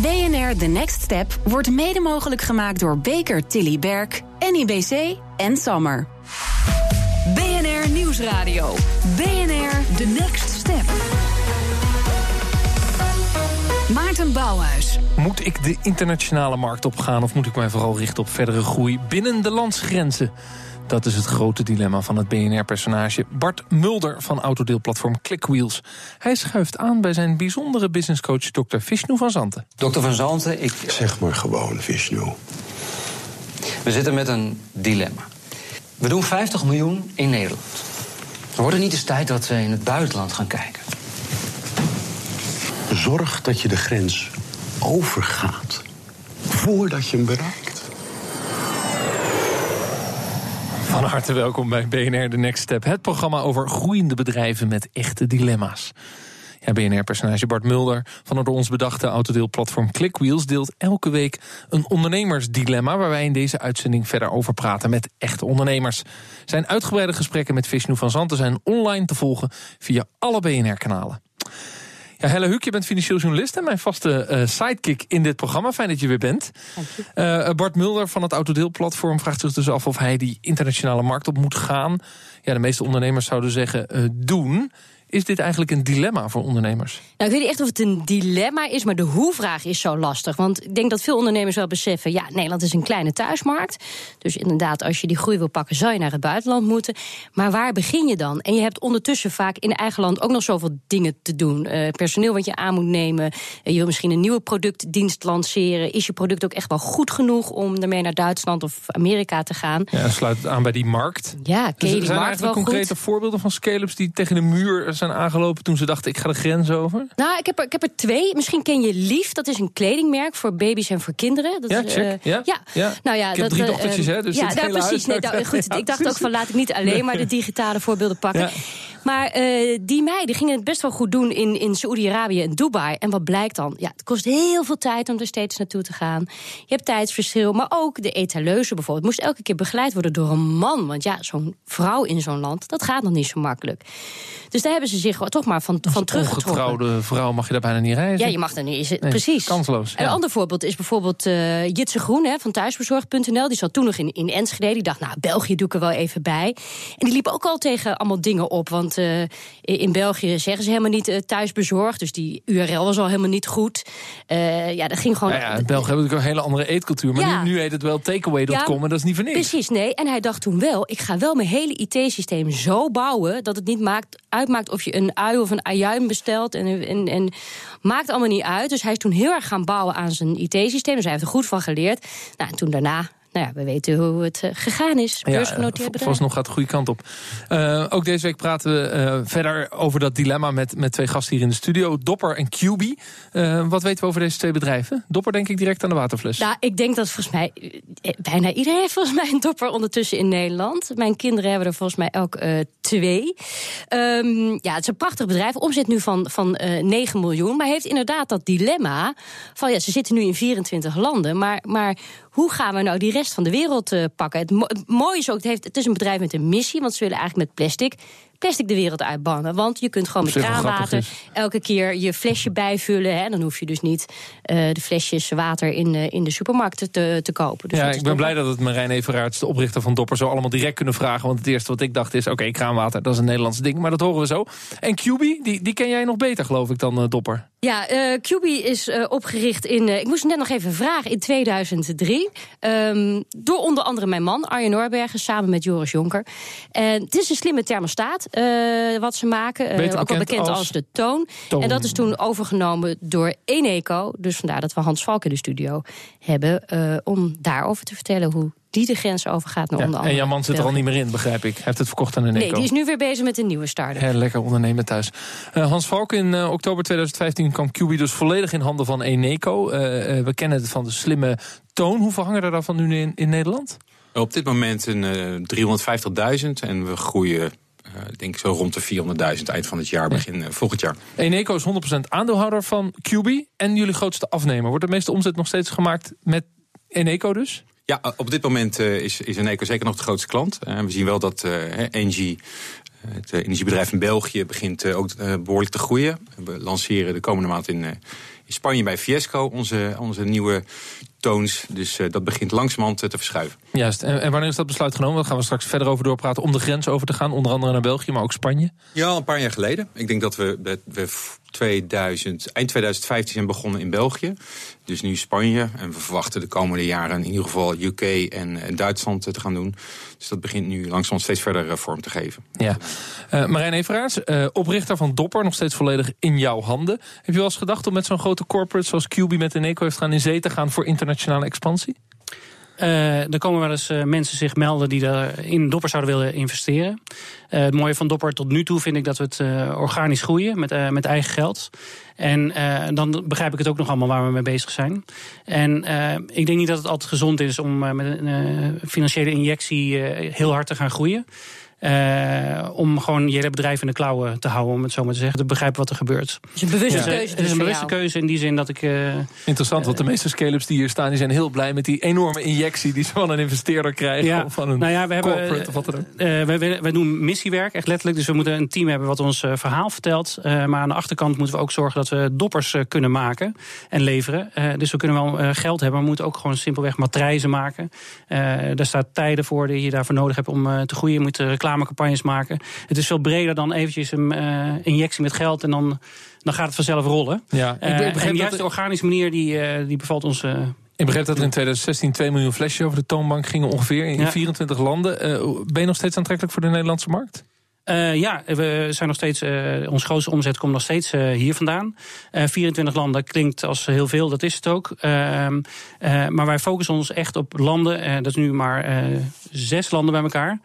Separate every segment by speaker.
Speaker 1: BNR The Next Step wordt mede mogelijk gemaakt door Baker Tilly Berk, NIBC en Sammer. BNR Nieuwsradio. BNR The Next Step. Maarten Bouwhuis.
Speaker 2: Moet ik de internationale markt opgaan of moet ik mij vooral richten op verdere groei binnen de landsgrenzen? Dat is het grote dilemma van het BNR-personage Bart Mulder van autodeelplatform Clickwheels. Hij schuift aan bij zijn bijzondere businesscoach Dr. Vishnu van Zanten.
Speaker 3: Dr. van Zanten, ik.
Speaker 4: Zeg maar gewoon, Vishnu.
Speaker 3: We zitten met een dilemma. We doen 50 miljoen in Nederland. Wordt het niet eens tijd dat we in het buitenland gaan kijken?
Speaker 4: Zorg dat je de grens overgaat voordat je hem bereikt.
Speaker 2: Van harte welkom bij BNR The Next Step, het programma over groeiende bedrijven met echte dilemma's. Ja, BNR-personage Bart Mulder van het door ons bedachte autodeelplatform Clickwheels deelt elke week een ondernemersdilemma waar wij in deze uitzending verder over praten met echte ondernemers. Zijn uitgebreide gesprekken met Vishnu van Zanten zijn online te volgen via alle BNR-kanalen. Ja, Helle Huuk, je bent financieel journalist en mijn vaste uh, sidekick in dit programma. Fijn dat je weer bent. Uh, Bart Mulder van het Autodeelplatform vraagt zich dus af of hij die internationale markt op moet gaan. Ja, de meeste ondernemers zouden zeggen uh, doen. Is dit eigenlijk een dilemma voor ondernemers?
Speaker 5: Nou, ik weet niet echt of het een dilemma is, maar de hoe-vraag is zo lastig. Want ik denk dat veel ondernemers wel beseffen: ja, Nederland is een kleine thuismarkt. Dus inderdaad, als je die groei wil pakken, zou je naar het buitenland moeten. Maar waar begin je dan? En je hebt ondertussen vaak in eigen land ook nog zoveel dingen te doen. Uh, personeel wat je aan moet nemen. Uh, je wil misschien een nieuwe productdienst lanceren. Is je product ook echt wel goed genoeg om ermee naar Duitsland of Amerika te gaan?
Speaker 2: Ja, sluit het aan bij die markt.
Speaker 5: Ja, ken je
Speaker 2: dus zijn
Speaker 5: markt wel
Speaker 2: concrete
Speaker 5: goed?
Speaker 2: voorbeelden van scale-ups die tegen de muur zijn aangelopen toen ze dachten: ik ga de grens over?
Speaker 5: Nou, ik heb, er, ik heb er twee. Misschien ken je Lief. Dat is een kledingmerk voor baby's en voor kinderen. Dat
Speaker 2: Ja,
Speaker 5: is,
Speaker 2: check.
Speaker 5: eh,
Speaker 2: Ja,
Speaker 5: ja.
Speaker 2: ja.
Speaker 5: Nou ja,
Speaker 2: Ik heb
Speaker 5: dat,
Speaker 2: drie
Speaker 5: eh,
Speaker 2: dochtertjes, hè, dus
Speaker 5: ja, nou, precies. Nee, nou, goed, ik dacht ook van laat ik niet alleen maar de digitale voorbeelden pakken. Maar eh, die meiden gingen het best wel goed doen in, in Saoedi-Arabië en Dubai. En wat blijkt dan? Ja, het kost heel veel tijd om er steeds naartoe te gaan. Je hebt tijdsverschil, maar ook de etaleuse bijvoorbeeld moest elke keer begeleid worden door een man. Want ja, zo'n vrouw in zo'n land, dat gaat nog niet zo makkelijk. Dus daar hebben ze zich toch maar van, van teruggetrokken.
Speaker 2: Ongetrouwde vrouw mag je daar bijna niet reizen.
Speaker 5: Ja, je mag er niet. Is het,
Speaker 2: Nee,
Speaker 5: precies.
Speaker 2: kansloos, ja.
Speaker 5: een ander voorbeeld is bijvoorbeeld eh Jitse Groen hè, van thuisbezorgd.nl. Die zat toen nog in, in Enschede. Die dacht, nou, België doe ik er wel even bij. En die liep ook al tegen allemaal dingen op. Want eh, in België zeggen ze helemaal niet eh, thuisbezorgd. Dus die URL was al helemaal niet goed. Eh, ja, dat ging gewoon...
Speaker 2: Nou ja, in België hebben natuurlijk een hele andere eetcultuur. Maar
Speaker 5: Ja.
Speaker 2: nu, nu heet het wel takeaway.com
Speaker 5: Ja,
Speaker 2: en dat is niet voor niks.
Speaker 5: Precies, nee. En hij dacht toen wel, ik ga wel mijn hele IT-systeem zo bouwen... dat het niet maakt, uitmaakt of je een ui of een ajuin bestelt. En, en, en maakt allemaal niet uit. Dus hij is toen heel erg gaan bouwen aan zijn IT-systeem. Dus hij heeft er goed van geleerd. Nou, en toen daarna... Nou ja, we weten hoe het eh, gegaan is. Beursgenoteerd
Speaker 2: Ja,
Speaker 5: bedrijf.
Speaker 2: Volgens gaat de goede kant op. Eh, ook deze week praten we eh, verder over dat dilemma met, met twee gasten hier in de studio. Dopper en QB. Wat weten we over deze twee bedrijven? Dopper denk ik direct aan de waterfles.
Speaker 5: Nou, ik denk dat volgens mij bijna iedereen heeft volgens mij een dopper ondertussen in Nederland. Mijn kinderen hebben er volgens mij elk twee. Ehm, ja, het is een prachtig bedrijf. Omzet nu van, van eh 9 miljoen. Maar heeft inderdaad dat dilemma van ja, ze zitten nu in 24 landen. Maar, maar hoe gaan we nou die rest van de wereld eh, pakken? Het, mo- het mooie is ook, heeft, het is een bedrijf met een missie. Want ze willen eigenlijk met plastic plastic de wereld uitbannen. Want je kunt gewoon met kraanwater elke keer je flesje bijvullen. Hè. Dan hoef je dus niet eh, de flesjes water in, eh, in de supermarkt te, te kopen. Dus
Speaker 2: ja, ik ben blij dat het Marijn Everaerts, de oprichter van Dopper, zo allemaal direct kunnen vragen. Want het eerste wat ik dacht is, oké, kraanwater, dat is een Nederlands ding. Maar dat horen we zo. En QB, die, die ken jij nog beter, geloof ik, dan eh, Dopper.
Speaker 5: Ja, QB is opgericht in. ik moest net nog even vragen, in 2003. Ehm, door onder andere mijn man, Arjen Norbergen, samen met Joris Jonker. En het is een slimme thermostaat eh, wat ze maken. Eh,
Speaker 2: Beter
Speaker 5: ook wel
Speaker 2: bekend
Speaker 5: als,
Speaker 2: als
Speaker 5: de toon.
Speaker 2: Toon.
Speaker 5: En dat is toen overgenomen door Eneco. Dus vandaar dat we Hans Valk in de studio hebben. eh, om daarover te vertellen hoe die de grens overgaat naar
Speaker 2: Ja,
Speaker 5: onder
Speaker 2: en
Speaker 5: andere.
Speaker 2: jouw man zit er al niet meer in, begrijp ik. Hij heeft het verkocht aan een
Speaker 5: Nee, die is nu weer bezig met een nieuwe start-up.
Speaker 2: Heel lekker ondernemen thuis. Eh, Hans Valk, in eh, oktober 2015 kwam QB dus volledig in handen van Eneco. We kennen het van de slimme toon. Hoeveel hangen er daarvan nu in, in Nederland?
Speaker 6: Op dit moment een eh, 350.000 en we groeien ik denk zo rond de 400.000 eind van het jaar, begin eh, volgend jaar.
Speaker 2: Eneco is 100% aandeelhouder van QB en jullie grootste afnemer. Wordt de meeste omzet nog steeds gemaakt met Eneco dus?
Speaker 6: Ja, eh, op dit moment eh, is, is Eneco zeker nog de grootste klant. En we zien wel dat eh Engie, eh, het eh, energiebedrijf in België, begint eh, ook eh, behoorlijk te groeien. We lanceren de komende maand in, eh, In Spanje bij Fiesco, onze, onze nieuwe toons. Dus dat begint langzamerhand te verschuiven.
Speaker 2: Juist. En, en, wanneer is dat besluit genomen? Daar gaan we straks verder over doorpraten om de grens over te gaan. Onder andere naar België, maar ook Spanje.
Speaker 6: Ja, een paar jaar geleden. Ik denk dat we, dat we 2000, eind 2015 zijn begonnen in België. Dus nu Spanje. En we verwachten de komende jaren in ieder geval UK en, en Duitsland te gaan doen. Dus dat begint nu langzaam steeds verder eh, vorm te geven.
Speaker 2: Ja. Uh, Marijn Everaerts, uh, oprichter van Dopper, nog steeds volledig in jouw handen. Heb je wel eens gedacht om met zo'n grote corporate zoals QB met Eneco heeft gaan in zee te gaan voor internationale expansie?
Speaker 7: Uh, er komen wel eens uh, mensen zich melden die er in Dopper zouden willen investeren. Uh, het mooie van Dopper tot nu toe vind ik dat we het organisch groeien met, met eigen geld. En dan begrijp ik het ook nog allemaal waar we mee bezig zijn. En ik denk niet dat het altijd gezond is om met een financiële injectie heel hard te gaan groeien. Uh, om gewoon je hele bedrijf in de klauwen te houden, om het zo maar te zeggen. Te begrijpen wat er gebeurt.
Speaker 5: Dus een bewuste
Speaker 7: ja.
Speaker 5: keuze.
Speaker 7: Het is een bewuste keuze in die zin dat ik. Uh,
Speaker 2: Interessant, want de meeste scale-ups die hier staan, die zijn heel blij met die enorme injectie die ze van een investeerder krijgen.
Speaker 7: Ja.
Speaker 2: Of van een
Speaker 7: nou ja, we hebben,
Speaker 2: corporate of wat dan ook.
Speaker 7: Uh, wij, wij, doen missiewerk, echt letterlijk. Dus we moeten een team hebben wat ons verhaal vertelt. maar aan de achterkant moeten we ook zorgen dat we doppers kunnen maken en leveren. dus we kunnen wel geld hebben, maar we moeten ook gewoon simpelweg matrijzen maken. daar staat tijden voor die je daarvoor nodig hebt om te groeien. Je moet reclamecampagnes maken. Het is veel breder dan eventjes een uh, injectie met geld en dan, dan gaat het vanzelf rollen.
Speaker 2: Ja, ik
Speaker 7: uh, en juist de organische manier die, uh, die bevalt ons.
Speaker 2: ik begreep dat er in 2016 2 miljoen flesjes over de toonbank gingen ongeveer in ja. 24 landen. ben je nog steeds aantrekkelijk voor de Nederlandse markt?
Speaker 7: Uh, ja, we zijn nog steeds. Uh, ons grootste omzet komt nog steeds uh, hier vandaan. 24 landen klinkt als heel veel, dat is het ook. Ehm, maar wij focussen ons echt op landen. dat is nu maar zes landen bij elkaar.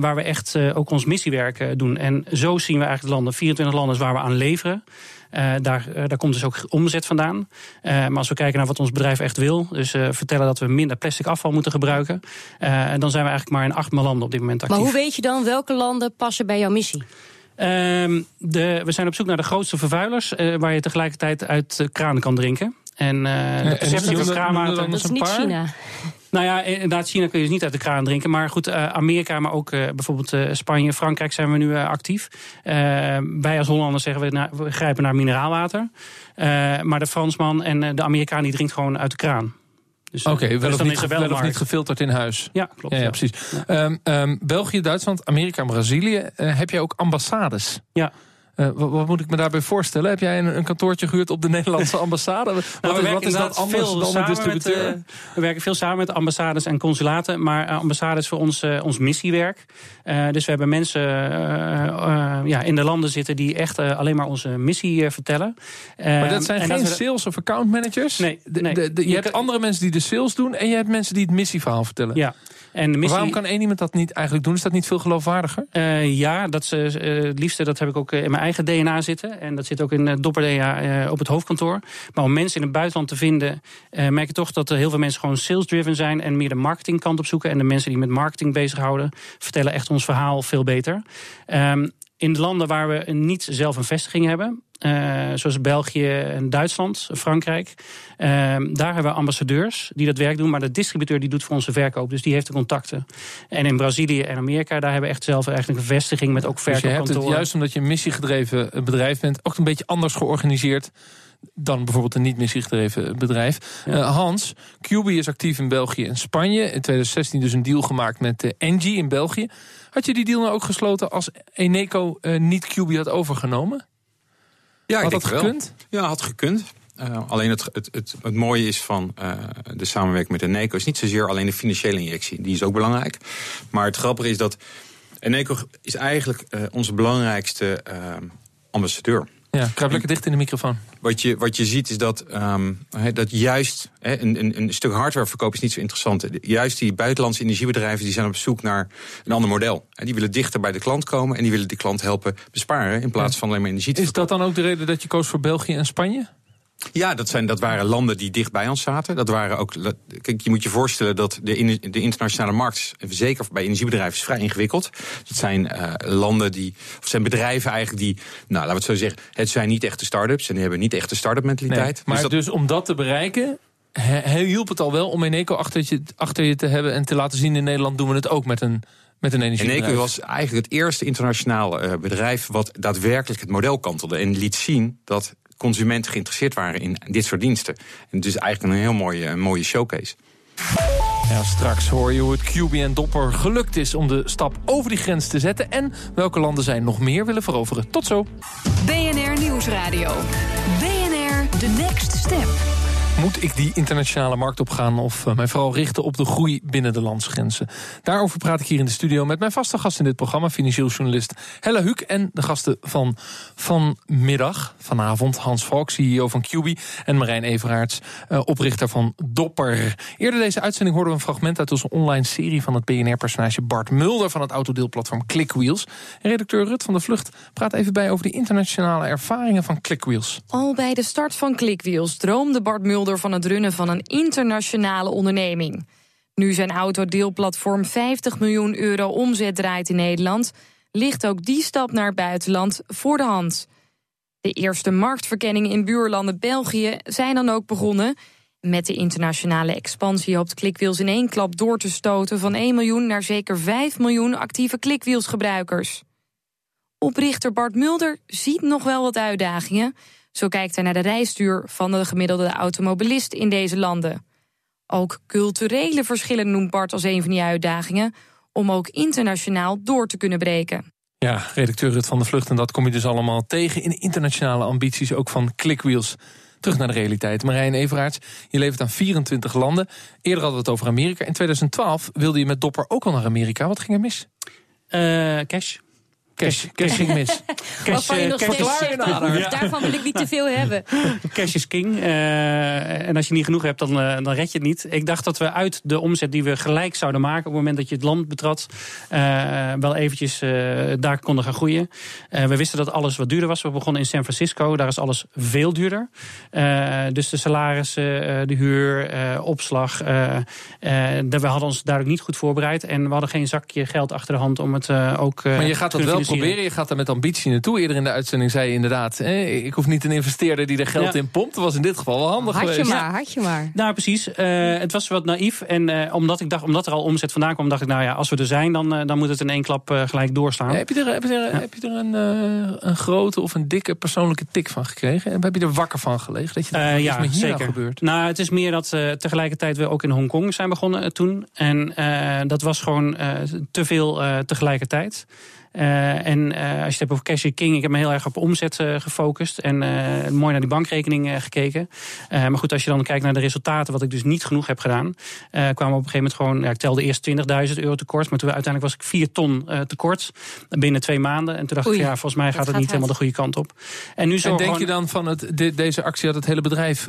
Speaker 7: waar we echt ook ons missiewerk doen. En zo zien we eigenlijk landen. 24 landen is waar we aan leveren. Uh, daar, uh, daar komt dus ook omzet vandaan. Uh, maar als we kijken naar wat ons bedrijf echt wil, dus vertellen dat we minder plastic afval moeten gebruiken, dan zijn we eigenlijk maar in acht landen op dit moment actief.
Speaker 5: Maar hoe weet je dan welke landen passen bij jouw missie?
Speaker 7: Ehm, de, we zijn op zoek naar de grootste vervuilers, waar je tegelijkertijd uit de kraan kan drinken. En uh, de perceptie van kraanwater...
Speaker 5: Dat is niet China.
Speaker 7: Nou ja, inderdaad, China kun je dus niet uit de kraan drinken. Maar goed, uh, Amerika, maar ook uh, bijvoorbeeld uh, Spanje, Frankrijk zijn we nu actief. wij als Hollanders zeggen we, we grijpen naar mineraalwater. maar de Fransman en de Amerikaan die drinkt gewoon uit de kraan.
Speaker 2: Dus, Oké, okay, wel, dus of, niet, wel, of niet gefilterd in huis.
Speaker 7: Ja, klopt.
Speaker 2: Ja, ja precies. Ja. Um, um, België, Duitsland, Amerika en Brazilië. heb jij ook ambassades?
Speaker 7: Ja.
Speaker 2: Uh, wat, wat, moet ik me daarbij voorstellen? Heb jij een, een kantoortje gehuurd op de Nederlandse ambassade?
Speaker 7: nou,
Speaker 2: wat,
Speaker 7: is,
Speaker 2: wat is dat anders dan een distributeur?
Speaker 7: Met, uh, we werken veel samen met ambassades en consulaten. Maar uh, ambassade is voor ons, ons missiewerk. dus we hebben mensen ja, in de landen zitten die echt alleen maar onze missie vertellen.
Speaker 2: maar dat zijn geen dat sales of account managers?
Speaker 7: Nee.
Speaker 2: De,
Speaker 7: nee.
Speaker 2: De, de, je, je hebt andere mensen die de sales doen en je hebt mensen die het missieverhaal vertellen.
Speaker 7: Ja. En missie...
Speaker 2: waarom kan één iemand dat niet eigenlijk doen? Is dat niet veel geloofwaardiger?
Speaker 7: Uh, ja, dat is, uh, het liefste dat heb ik ook in mijn eigen DNA zitten. En dat zit ook in Dopper DNA uh, op het hoofdkantoor. Maar om mensen in het buitenland te vinden... merk je toch dat er heel veel mensen gewoon sales-driven zijn... en meer de marketingkant op zoeken. En de mensen die met marketing bezighouden... vertellen echt ons verhaal veel beter. Um, in de landen waar we niet zelf een vestiging hebben, uh, zoals België en Duitsland, Frankrijk, uh, daar hebben we ambassadeurs die dat werk doen, maar de distributeur die doet voor onze verkoop, dus die heeft de contacten. En in Brazilië en Amerika, daar hebben we echt zelf eigenlijk een vestiging met ook verkoopkantoren.
Speaker 2: Dus je hebt het juist omdat je een missiegedreven bedrijf bent, ook een beetje anders georganiseerd dan bijvoorbeeld een niet-missiegedreven bedrijf. Ja. Uh, Hans, QB is actief in België en Spanje. In 2016 dus een deal gemaakt met Engie in België. Had je die deal nou ook gesloten als Eneco uh, niet QB had overgenomen?
Speaker 6: Ja,
Speaker 2: had
Speaker 6: ik
Speaker 2: dat gekund?
Speaker 6: Wel. Ja, had gekund. Uh, alleen het, het, het, het, mooie is van uh, de samenwerking met Eneco is niet zozeer alleen de financiële injectie. Die is ook belangrijk. Maar het grappige is dat Eneco is eigenlijk onze belangrijkste ambassadeur.
Speaker 2: Ja, kruip lekker dicht in de microfoon.
Speaker 6: Wat je, wat je ziet is dat, um, dat juist he, een, een, een, stuk hardwareverkoop is niet zo interessant. Juist die buitenlandse energiebedrijven die zijn op zoek naar een ander model. En die willen dichter bij de klant komen en die willen de klant helpen besparen in plaats van alleen maar energie te
Speaker 2: Is dat dan ook de reden dat je koos voor België en Spanje?
Speaker 6: Ja, dat, zijn, dat waren landen die dicht bij ons zaten. Dat waren ook, kijk, je moet je voorstellen dat de, de internationale markt, zeker bij energiebedrijven, is vrij ingewikkeld. Het zijn uh, landen die, of zijn bedrijven eigenlijk die, nou laten we het zo zeggen, het zijn niet echte start-ups en die hebben niet echt de start-up mentaliteit.
Speaker 2: Nee, maar dus, dat, dus om dat te bereiken, hielp het al wel om Eneco achter je, achter je te hebben en te laten zien in Nederland doen we het ook met een met een energiebedrijf.
Speaker 6: Eneco was eigenlijk het eerste internationaal uh, bedrijf wat daadwerkelijk het model kantelde en liet zien dat consumenten geïnteresseerd waren in dit soort diensten. En het is eigenlijk een heel mooie, een mooie showcase.
Speaker 2: Ja, straks hoor je hoe het QB en Dopper gelukt is om de stap over die grens te zetten... en welke landen zij nog meer willen veroveren. Tot zo.
Speaker 1: BNR Nieuwsradio. BNR The Next Step.
Speaker 2: Moet ik die internationale markt opgaan of uh, mij vooral richten op de groei binnen de landsgrenzen? Daarover praat ik hier in de studio met mijn vaste gast in dit programma, financieel journalist Hella Huuk en de gasten van vanmiddag, vanavond, Hans Valk, CEO van QB en Marijn Everaerts, uh, oprichter van Dopper. Eerder deze uitzending hoorden we een fragment uit onze online serie van het BNR-personage Bart Mulder van het autodeelplatform Clickwheels. Redacteur Rut van de Vlucht praat even bij over de internationale ervaringen van Clickwheels.
Speaker 8: Al bij de start van Clickwheels droomde Bart Mulder van het runnen van een internationale onderneming. Nu zijn autodeelplatform 50 miljoen euro omzet draait in Nederland, ligt ook die stap naar het buitenland voor de hand. De eerste marktverkenningen in buurlanden België zijn dan ook begonnen. Met de internationale expansie hoopt Clickwheels in één klap door te stoten van 1 miljoen naar zeker 5 miljoen actieve Clickwheels-gebruikers. Oprichter Bart Mulder ziet nog wel wat uitdagingen. Zo kijkt hij naar de rijstuur van de gemiddelde automobilist in deze landen. Ook culturele verschillen noemt Bart als een van die uitdagingen om ook internationaal door te kunnen breken.
Speaker 2: Ja, redacteur Rut van de Vlucht, en dat kom je dus allemaal tegen in internationale ambities ook van Clickwheels. Terug naar de realiteit. Marijn Everaerts, je levert aan 24 landen. Eerder hadden we het over Amerika. In 2012 wilde je met Dopper ook al naar Amerika. Wat ging er mis?
Speaker 7: Uh, cash.
Speaker 2: Cash, cash ging mis.
Speaker 5: Cash, je nog steeds zegt, ja. daarvan wil ik niet te veel hebben.
Speaker 7: Cash is king. Uh, en als je niet genoeg hebt, dan, uh, dan red je het niet. Ik dacht dat we uit de omzet die we gelijk zouden maken... op het moment dat je het land betrad... Uh, wel eventjes daar konden gaan groeien. we wisten dat alles wat duurder was. We begonnen in San Francisco. Daar is alles veel duurder. dus de salarissen, de huur, opslag. we hadden ons duidelijk niet goed voorbereid. En we hadden geen zakje geld achter de hand om het ook...
Speaker 2: maar je gaat dat wel proberen. Je gaat er met ambitie naartoe. Eerder in de uitzending zei je inderdaad... Eh, ik hoef niet een investeerder die er geld ja. in pompt. Dat was in dit geval wel handig
Speaker 5: had
Speaker 2: geweest.
Speaker 5: Je maar, had je maar.
Speaker 7: Nou, precies. Uh, het was wat naïef. En uh, omdat, ik dacht, omdat er al omzet vandaan kwam... dacht ik, nou ja, als we er zijn... dan, uh, dan moet het in één klap gelijk doorslaan.
Speaker 2: Ja, heb je er, heb je er, ja. heb je er een, een grote of een dikke persoonlijke tik van gekregen? En heb je er wakker van gelegen? Dat je dacht,
Speaker 7: ja,
Speaker 2: met hier
Speaker 7: zeker.
Speaker 2: Nou gebeurt?
Speaker 7: Nou, het is meer dat tegelijkertijd we ook in Hongkong zijn begonnen toen. En dat was gewoon te veel tegelijkertijd. Uh, en uh, als je het hebt over Cash King, ik heb me heel erg op omzet uh, gefocust. En mooi naar die bankrekening gekeken. maar goed, als je dan kijkt naar de resultaten, wat ik dus niet genoeg heb gedaan. kwamen we op een gegeven moment gewoon, ja, ik telde eerst 20.000 euro tekort. Maar toen uiteindelijk was ik 4 ton tekort binnen twee maanden. En toen dacht
Speaker 5: Oei,
Speaker 7: ik, ja, volgens mij gaat het niet helemaal de goede kant op.
Speaker 2: En, nu zo en denk gewoon... je dan van het, de, deze actie had het hele bedrijf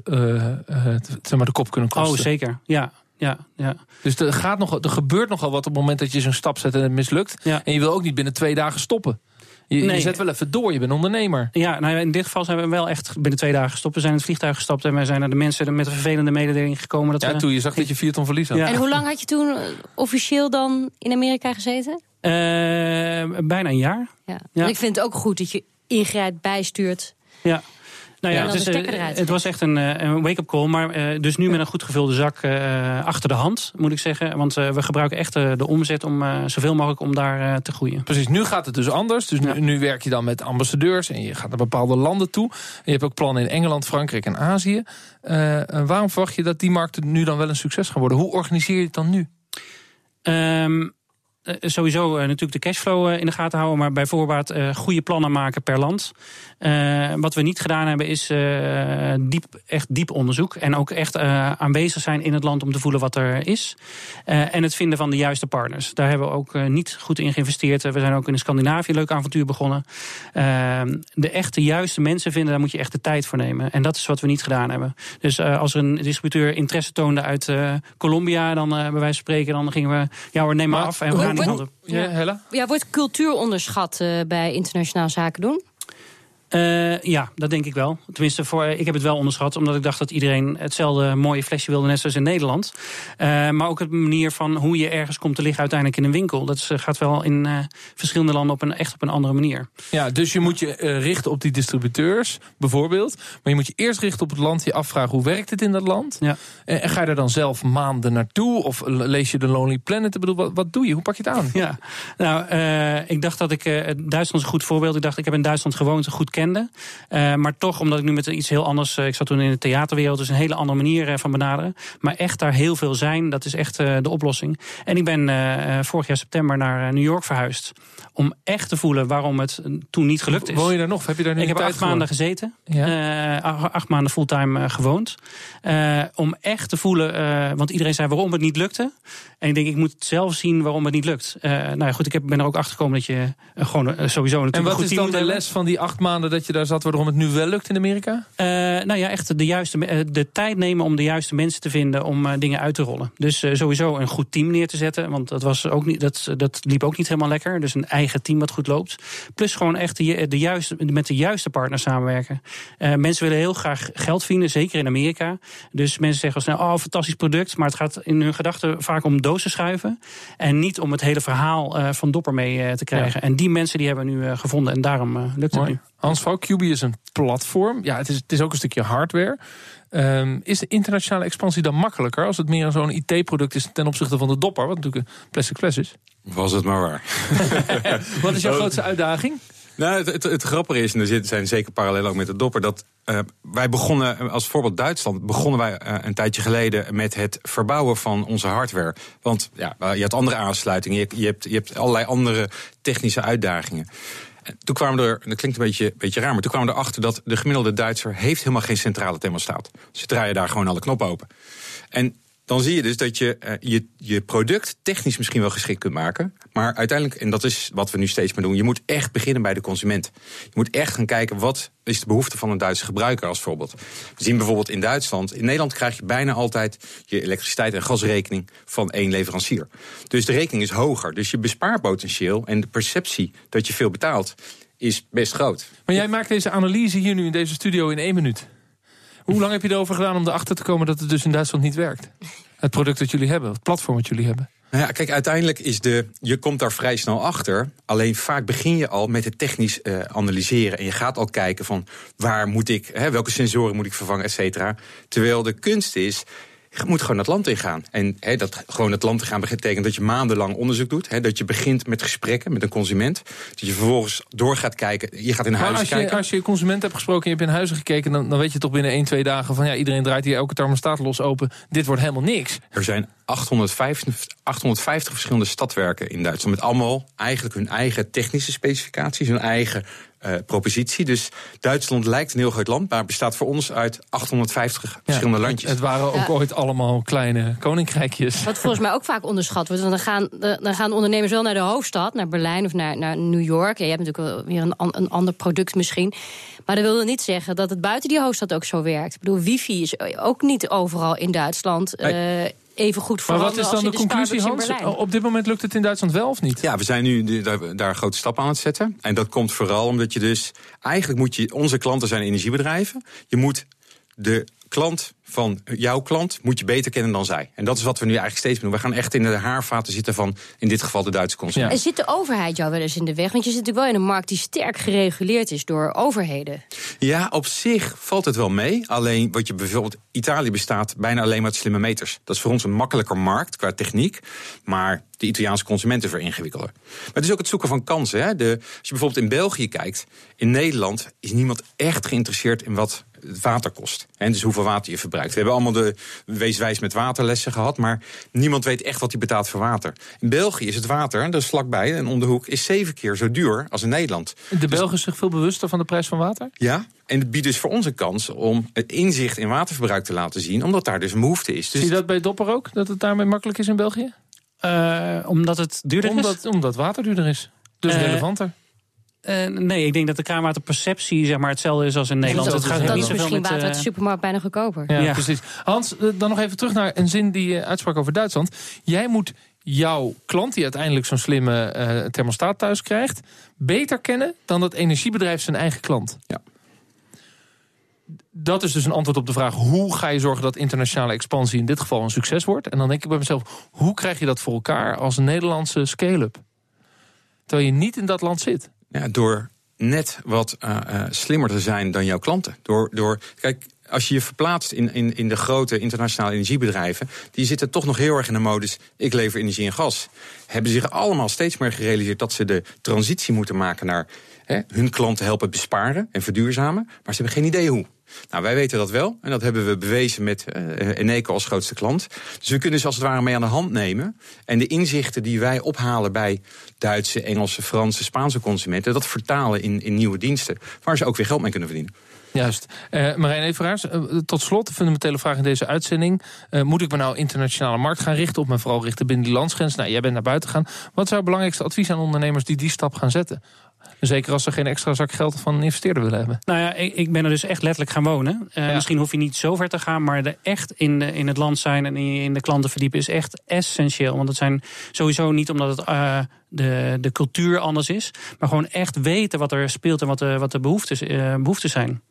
Speaker 2: zeg maar de kop kunnen kosten?
Speaker 7: Oh, zeker. Ja, ja, ja.
Speaker 2: Dus er, gaat nog, er gebeurt nogal wat op het moment dat je zo'n stap zet en het mislukt.
Speaker 7: Ja.
Speaker 2: En je wil ook niet binnen twee dagen stoppen. Je,
Speaker 7: Nee.
Speaker 2: je zet wel even door, je bent ondernemer.
Speaker 7: Ja, nou ja, in dit geval zijn we wel echt binnen twee dagen gestopt. We zijn in het vliegtuig gestapt en we zijn naar de mensen met een vervelende mededeling gekomen. Dat
Speaker 2: Ja,
Speaker 7: we,
Speaker 2: toen je zag dat je vier ton verlies had.
Speaker 7: Ja.
Speaker 5: En hoe lang had je toen eh, officieel dan in Amerika gezeten?
Speaker 7: Eh, bijna een jaar.
Speaker 5: Ja. Ik vind het ook goed dat je ingrijpt, bijstuurt.
Speaker 7: Ja. Nou ja, het, is,
Speaker 5: de
Speaker 7: eh, het was echt een, eh, een wake-up call. Maar eh, dus nu met een goed gevulde zak eh, achter de hand, moet ik zeggen. Want eh, we gebruiken echt eh, de omzet om eh, zoveel mogelijk om daar eh, te groeien.
Speaker 2: Precies, nu gaat het dus anders. Dus nu,
Speaker 7: Ja.
Speaker 2: nu werk je dan met ambassadeurs en je gaat naar bepaalde landen toe. En je hebt ook plannen in Engeland, Frankrijk en Azië. Waarom verwacht je dat die markten nu dan wel een succes gaan worden? Hoe organiseer je het dan nu?
Speaker 7: Ehm, eh, sowieso eh, natuurlijk de cashflow eh, in de gaten houden, maar bij voorbaat eh, goede plannen maken per land. Eh, wat we niet gedaan hebben is eh, diep, echt diep onderzoek en ook echt eh, aanwezig zijn in het land om te voelen wat er is. Eh, en het vinden van de juiste partners. Daar hebben we ook eh, niet goed in geïnvesteerd. Eh, We zijn ook in Scandinavië een leuk avontuur begonnen. Eh, de echte juiste mensen vinden, daar moet je echt de tijd voor nemen. En dat is wat we niet gedaan hebben. Dus eh, als er een distributeur interesse toonde uit eh, Colombia, dan eh, bij wijze van spreken, dan gingen we, ja hoor, neem maar,
Speaker 2: Maar
Speaker 7: af en we gaan
Speaker 2: Ja, Hella?
Speaker 5: Ja, wordt cultuur onderschat eh, bij internationaal zaken doen?
Speaker 7: Eh, ja, dat denk ik wel. Tenminste, voor, ik heb het wel onderschat, omdat ik dacht dat iedereen hetzelfde mooie flesje wilde, net zoals in Nederland. Eh, maar ook de manier van hoe je ergens komt te liggen uiteindelijk in een winkel. Dat is, eh, gaat wel in verschillende landen op een, echt op een andere manier.
Speaker 2: Ja, dus je moet je richten op die distributeurs, bijvoorbeeld. Maar je moet je eerst richten op het land, je afvragen hoe werkt het in dat land.
Speaker 7: Ja.
Speaker 2: En, ga je er dan zelf maanden naartoe? Of lees je de Lonely Planet? Ik bedoel, wat, wat doe je? Hoe pak je het aan?
Speaker 7: Ja, nou, ik dacht dat ik. Duitsland is een goed voorbeeld. Ik dacht, ik heb in Duitsland gewoond, een goed kende. Uh, maar toch, omdat ik nu met iets heel anders. ik zat toen in de theaterwereld, dus een hele andere manier van benaderen. Maar echt daar heel veel zijn, dat is echt de oplossing. En ik ben vorig jaar september naar New York verhuisd. Om echt te voelen waarom het toen niet gelukt is.
Speaker 2: Woon je daar nog? Heb je daar nu
Speaker 7: Ik heb acht maanden gezeten. Ja. acht maanden fulltime gewoond. om echt te voelen, want iedereen zei waarom het niet lukte. En ik denk, ik moet zelf zien waarom het niet lukt. nou ja, goed, ik heb, ben er ook achter gekomen dat je gewoon sowieso natuurlijk.
Speaker 2: En wat is dan de les van die acht maanden dat je daar zat, waarom het nu wel lukt in Amerika?
Speaker 7: nou ja, echt de, juiste, de tijd nemen om de juiste mensen te vinden om dingen uit te rollen. Dus sowieso een goed team neer te zetten. Want dat, was ook niet, dat, dat liep ook niet helemaal lekker. Dus een eigen team wat goed loopt. Plus gewoon echt de, de juiste, met de juiste partners samenwerken. mensen willen heel graag geld verdienen, zeker in Amerika. Dus mensen zeggen snel, oh, fantastisch product. Maar het gaat in hun gedachten vaak om dozen schuiven. En niet om het hele verhaal van Dopper mee te krijgen. En die mensen die hebben we nu gevonden. En daarom lukt het nu.
Speaker 2: Hans Vouw, QB is een platform. Ja, het is, het is ook een stukje hardware. Um, is de internationale expansie dan makkelijker als het meer zo'n IT-product is ten opzichte van de dopper, wat natuurlijk een plastic fles is?
Speaker 6: Was het maar waar.
Speaker 2: wat is jouw grootste uitdaging?
Speaker 6: Nou, het, het, het, grappige is, en er zijn zeker parallellen ook met de dopper, dat uh, wij begonnen, als voorbeeld Duitsland, begonnen wij uh, een tijdje geleden met het verbouwen van onze hardware. Want ja, je hebt andere aansluitingen, je, je, hebt, je hebt allerlei andere technische uitdagingen toen kwamen er, dat klinkt een beetje, beetje raar, maar toen kwamen we erachter dat de gemiddelde Duitser heeft helemaal geen centrale thermostaat. Ze draaien daar gewoon alle knoppen open. En dan zie je dus dat je, uh, je je product technisch misschien wel geschikt kunt maken. Maar uiteindelijk, en dat is wat we nu steeds meer doen, je moet echt beginnen bij de consument. Je moet echt gaan kijken wat is de behoefte van een Duitse gebruiker als voorbeeld. We zien bijvoorbeeld in Duitsland, in Nederland krijg je bijna altijd je elektriciteit en gasrekening van één leverancier. Dus de rekening is hoger. Dus je bespaarpotentieel en de perceptie dat je veel betaalt is best groot.
Speaker 2: Maar jij maakt deze analyse hier nu in deze studio in één minuut. Hoe lang heb je erover gedaan om erachter te komen dat het dus in Duitsland niet werkt? Het product dat jullie hebben, het platform wat jullie hebben.
Speaker 6: Nou ja, kijk, uiteindelijk is de. Je komt daar vrij snel achter. Alleen vaak begin je al met het technisch uh, analyseren. En je gaat al kijken van waar moet ik, hè, welke sensoren moet ik vervangen, et cetera. Terwijl de kunst is je moet gewoon het land ingaan. En he, dat gewoon het land ingaan betekent dat je maandenlang onderzoek doet. He, dat je begint met gesprekken met een consument. Dat je vervolgens door gaat kijken. Je gaat in huizen
Speaker 2: als je,
Speaker 6: kijken.
Speaker 2: Als je consument hebt gesproken en je hebt in huizen gekeken... Dan, dan weet je toch binnen 1, 2 dagen van... ja, iedereen draait hier elke thermostaat los open. Dit wordt helemaal niks.
Speaker 6: Er zijn 850, 850 verschillende stadwerken in Duitsland. Met allemaal eigenlijk hun eigen technische specificaties. Hun eigen uh, propositie. Dus Duitsland lijkt een heel groot land, maar bestaat voor ons uit 850 verschillende landjes.
Speaker 2: Het, waren ook ooit allemaal kleine koninkrijkjes.
Speaker 5: Wat volgens mij ook vaak onderschat wordt. Want dan gaan, dan gaan ondernemers wel naar de hoofdstad, naar Berlijn of naar, naar New York. Je hebt natuurlijk weer een, een ander product misschien. Maar dat wil niet zeggen dat het buiten die hoofdstad ook zo werkt. Ik bedoel, wifi is ook niet overal in Duitsland. Uh, even goed
Speaker 2: Maar wat is dan de, de conclusie, Hans? Op dit moment lukt het in Duitsland wel of niet?
Speaker 6: Ja, we zijn nu daar, daar grote stappen aan het zetten. En dat komt vooral omdat je dus... Eigenlijk moet je... Onze klanten zijn energiebedrijven. Je moet de klant van jouw klant moet je beter kennen dan zij. En dat is wat we nu eigenlijk steeds doen. We gaan echt in de haarvaten zitten van, in dit geval, de Duitse consument.
Speaker 5: En zit de overheid jou wel eens in de weg? Want je zit natuurlijk wel in een markt die sterk gereguleerd is door overheden.
Speaker 6: Ja, op zich valt het wel mee. Alleen wat je bijvoorbeeld, Italië bestaat bijna alleen maar uit slimme meters. Dat is voor ons een makkelijker markt qua techniek. Maar de Italiaanse consumenten veringewikkelder. Maar het is ook het zoeken van kansen. Hè? De, als je bijvoorbeeld in België kijkt, in Nederland is niemand echt geïnteresseerd in wat het water kost. En dus hoeveel water je verbruikt. We hebben allemaal de weeswijs met waterlessen gehad, maar niemand weet echt wat hij betaalt voor water. In België is het water, dat is vlakbij en om de hoek, is zeven keer zo duur als in Nederland.
Speaker 2: De dus Belgen zich veel bewuster van de prijs van water?
Speaker 6: Ja, en het biedt dus voor ons een kans om het inzicht in waterverbruik te laten zien, omdat daar dus een behoefte is. Dus
Speaker 2: Zie je dat bij Dopper ook, dat het daarmee makkelijk is in België?
Speaker 7: Uh, omdat het duurder
Speaker 2: omdat,
Speaker 7: is?
Speaker 2: Omdat water duurder is. Dus uh, relevanter.
Speaker 7: Uh, nee, ik denk dat de kraanwaterperceptie zeg maar, hetzelfde is als in Nederland.
Speaker 5: het
Speaker 7: gaat
Speaker 5: niet
Speaker 7: zoveel
Speaker 5: misschien water uit de supermarkt bijna goedkoper.
Speaker 2: Ja, ja. precies. Hans, dan nog even terug naar een zin die je uitsprak over Duitsland. Jij moet jouw klant, die uiteindelijk zo'n slimme uh, thermostaat thuis krijgt... beter kennen dan dat energiebedrijf zijn eigen klant.
Speaker 6: Ja.
Speaker 2: Dat is dus een antwoord op de vraag... hoe ga je zorgen dat internationale expansie in dit geval een succes wordt? En dan denk ik bij mezelf, hoe krijg je dat voor elkaar als een Nederlandse scale-up? Terwijl je niet in dat land zit.
Speaker 6: Door net wat uh, uh, slimmer te zijn dan jouw klanten. Door, door, kijk, als je je verplaatst in, in, in de grote internationale energiebedrijven, die zitten toch nog heel erg in de modus: ik lever energie en gas. Hebben zich allemaal steeds meer gerealiseerd dat ze de transitie moeten maken naar hun klanten helpen besparen en verduurzamen, maar ze hebben geen idee hoe. Nou, wij weten dat wel. En dat hebben we bewezen met uh, Eneco als grootste klant. Dus we kunnen ze als het ware mee aan de hand nemen. En de inzichten die wij ophalen bij Duitse, Engelse, Franse, Spaanse consumenten... dat vertalen in, in nieuwe diensten. Waar ze ook weer geld mee kunnen verdienen.
Speaker 2: Juist. Uh, Marijn Everaars, uh, tot slot, de fundamentele vraag in deze uitzending. Moet ik me nou internationale markt gaan richten... of me vooral richten binnen die landsgrens? Nou, jij bent naar buiten gaan. Wat is het belangrijkste advies aan ondernemers die die stap gaan zetten? Zeker als ze geen extra zak geld van een investeerder willen hebben.
Speaker 7: Nou ja, ik, ik ben er dus echt letterlijk gaan wonen. Uh, ja. Misschien hoef je niet zo ver te gaan, maar er echt in, de, in het land zijn en in de klanten verdiepen is echt essentieel. Want het zijn sowieso niet omdat het uh, de, de cultuur anders is, maar gewoon echt weten wat er speelt en wat de, wat de behoeftes, uh, behoeftes zijn.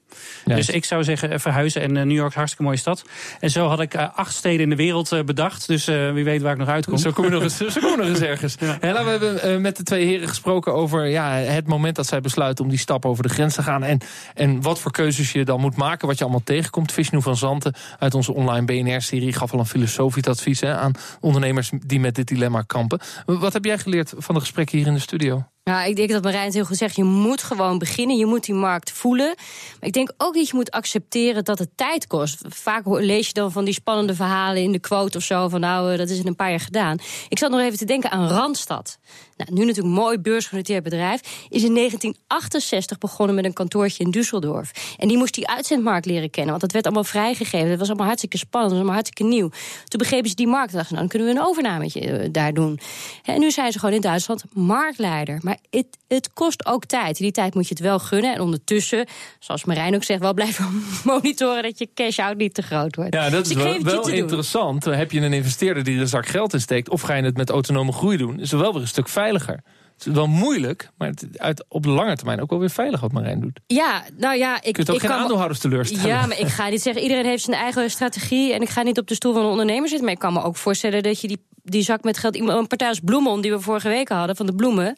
Speaker 7: Dus ik zou zeggen verhuizen. En New York is een hartstikke mooie stad. En zo had ik acht steden in de wereld bedacht. Dus wie weet waar ik nog uitkom.
Speaker 2: Zo kom je nog eens, zo kom je nog eens ergens. Ja. We hebben met de twee heren gesproken over ja, het moment dat zij besluiten om die stap over de grens te gaan. En, en wat voor keuzes je dan moet maken. Wat je allemaal tegenkomt. Vishnu van Zanten uit onze online BNR-serie gaf al een filosofisch advies hè, aan ondernemers die met dit dilemma kampen. Wat heb jij geleerd van de gesprekken hier in de studio?
Speaker 5: Ja, ik denk dat Marijn het heel goed zegt. Je moet gewoon beginnen. Je moet die markt voelen. Maar ik denk ook dat je moet accepteren dat het tijd kost. Vaak lees je dan van die spannende verhalen in de quote of zo. Van nou, dat is in een paar jaar gedaan. Ik zat nog even te denken aan Randstad. Nou, nu natuurlijk mooi beursgenoteerd bedrijf. Is in 1968 begonnen met een kantoortje in Düsseldorf. En die moest die uitzendmarkt leren kennen. Want dat werd allemaal vrijgegeven. Dat was allemaal hartstikke spannend. Dat was allemaal hartstikke nieuw. Toen begrepen ze die markt. En dachten nou, dan kunnen we een overnametje daar doen. En nu zijn ze gewoon in Duitsland marktleider. Maar het, het kost ook tijd. Die tijd moet je het wel gunnen. En ondertussen, zoals Marijn ook zegt, wel blijven monitoren dat je cash-out niet te groot wordt.
Speaker 2: Ja, dat is
Speaker 5: dus
Speaker 2: wel, wel interessant. Doen. Heb je een investeerder die er een zak geld in steekt, of ga je het met autonome groei doen, is er wel weer een stuk veiliger. Het is wel moeilijk, maar het uit, op de lange termijn ook wel weer veilig wat Marijn doet.
Speaker 5: Ja, nou ja, ik.
Speaker 2: Je kunt ook
Speaker 5: ik
Speaker 2: geen
Speaker 5: kan,
Speaker 2: aandeelhouders teleurstellen.
Speaker 5: Ja, maar ik ga niet zeggen, iedereen heeft zijn eigen strategie. En ik ga niet op de stoel van een ondernemer zitten. Maar ik kan me ook voorstellen dat je die, die zak met geld. Een partij als Bloemon, die we vorige week hadden, van de bloemen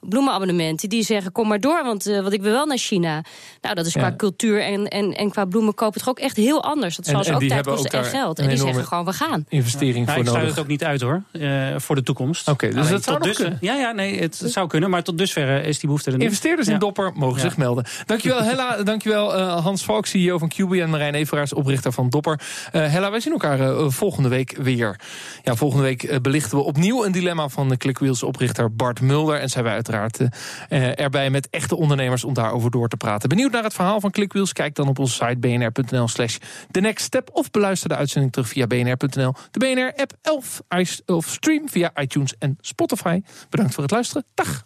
Speaker 5: bloemenabonnementen. Die zeggen, kom maar door, want, uh, want ik wil wel naar China. Nou, dat is qua
Speaker 2: Ja.
Speaker 5: cultuur en, en, en qua bloemen kopen het toch ook echt heel anders. Dat zal ze ook tijd kosten
Speaker 2: ook
Speaker 5: en geld. En die zeggen gewoon, we gaan.
Speaker 2: Investering
Speaker 7: Nou,
Speaker 2: voor
Speaker 7: ik sluit het ook niet uit hoor, eh, voor de toekomst.
Speaker 2: Oké, dus
Speaker 7: Alleen
Speaker 2: dat zou
Speaker 7: dusver- Ja, ja, nee, het zou kunnen, maar tot dusver is die behoefte er niet.
Speaker 2: Investeerders in
Speaker 7: Ja.
Speaker 2: Dopper mogen
Speaker 7: Ja.
Speaker 2: zich melden. Dankjewel Hella, dankjewel uh, Hans Valk, CEO van QB en Marijn Everaars, oprichter van Dopper. Uh, Hella, wij zien elkaar uh, volgende week weer. Ja, volgende week belichten we opnieuw een dilemma van de Clickwheels oprichter Bart Mulder. En zijn wij uiteraard uh, erbij met echte ondernemers om daarover door te praten. Benieuwd naar het verhaal van Clickwheels? Kijk dan op onze site bnr.nl slash the next step of beluister de uitzending terug via bnr.nl, de BNR-app of, of stream via iTunes en Spotify. Bedankt voor het luisteren. Dag!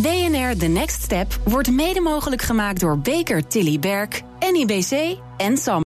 Speaker 1: BNR The Next Step wordt mede mogelijk gemaakt door Baker Tilly Berk, NIBC en Sam.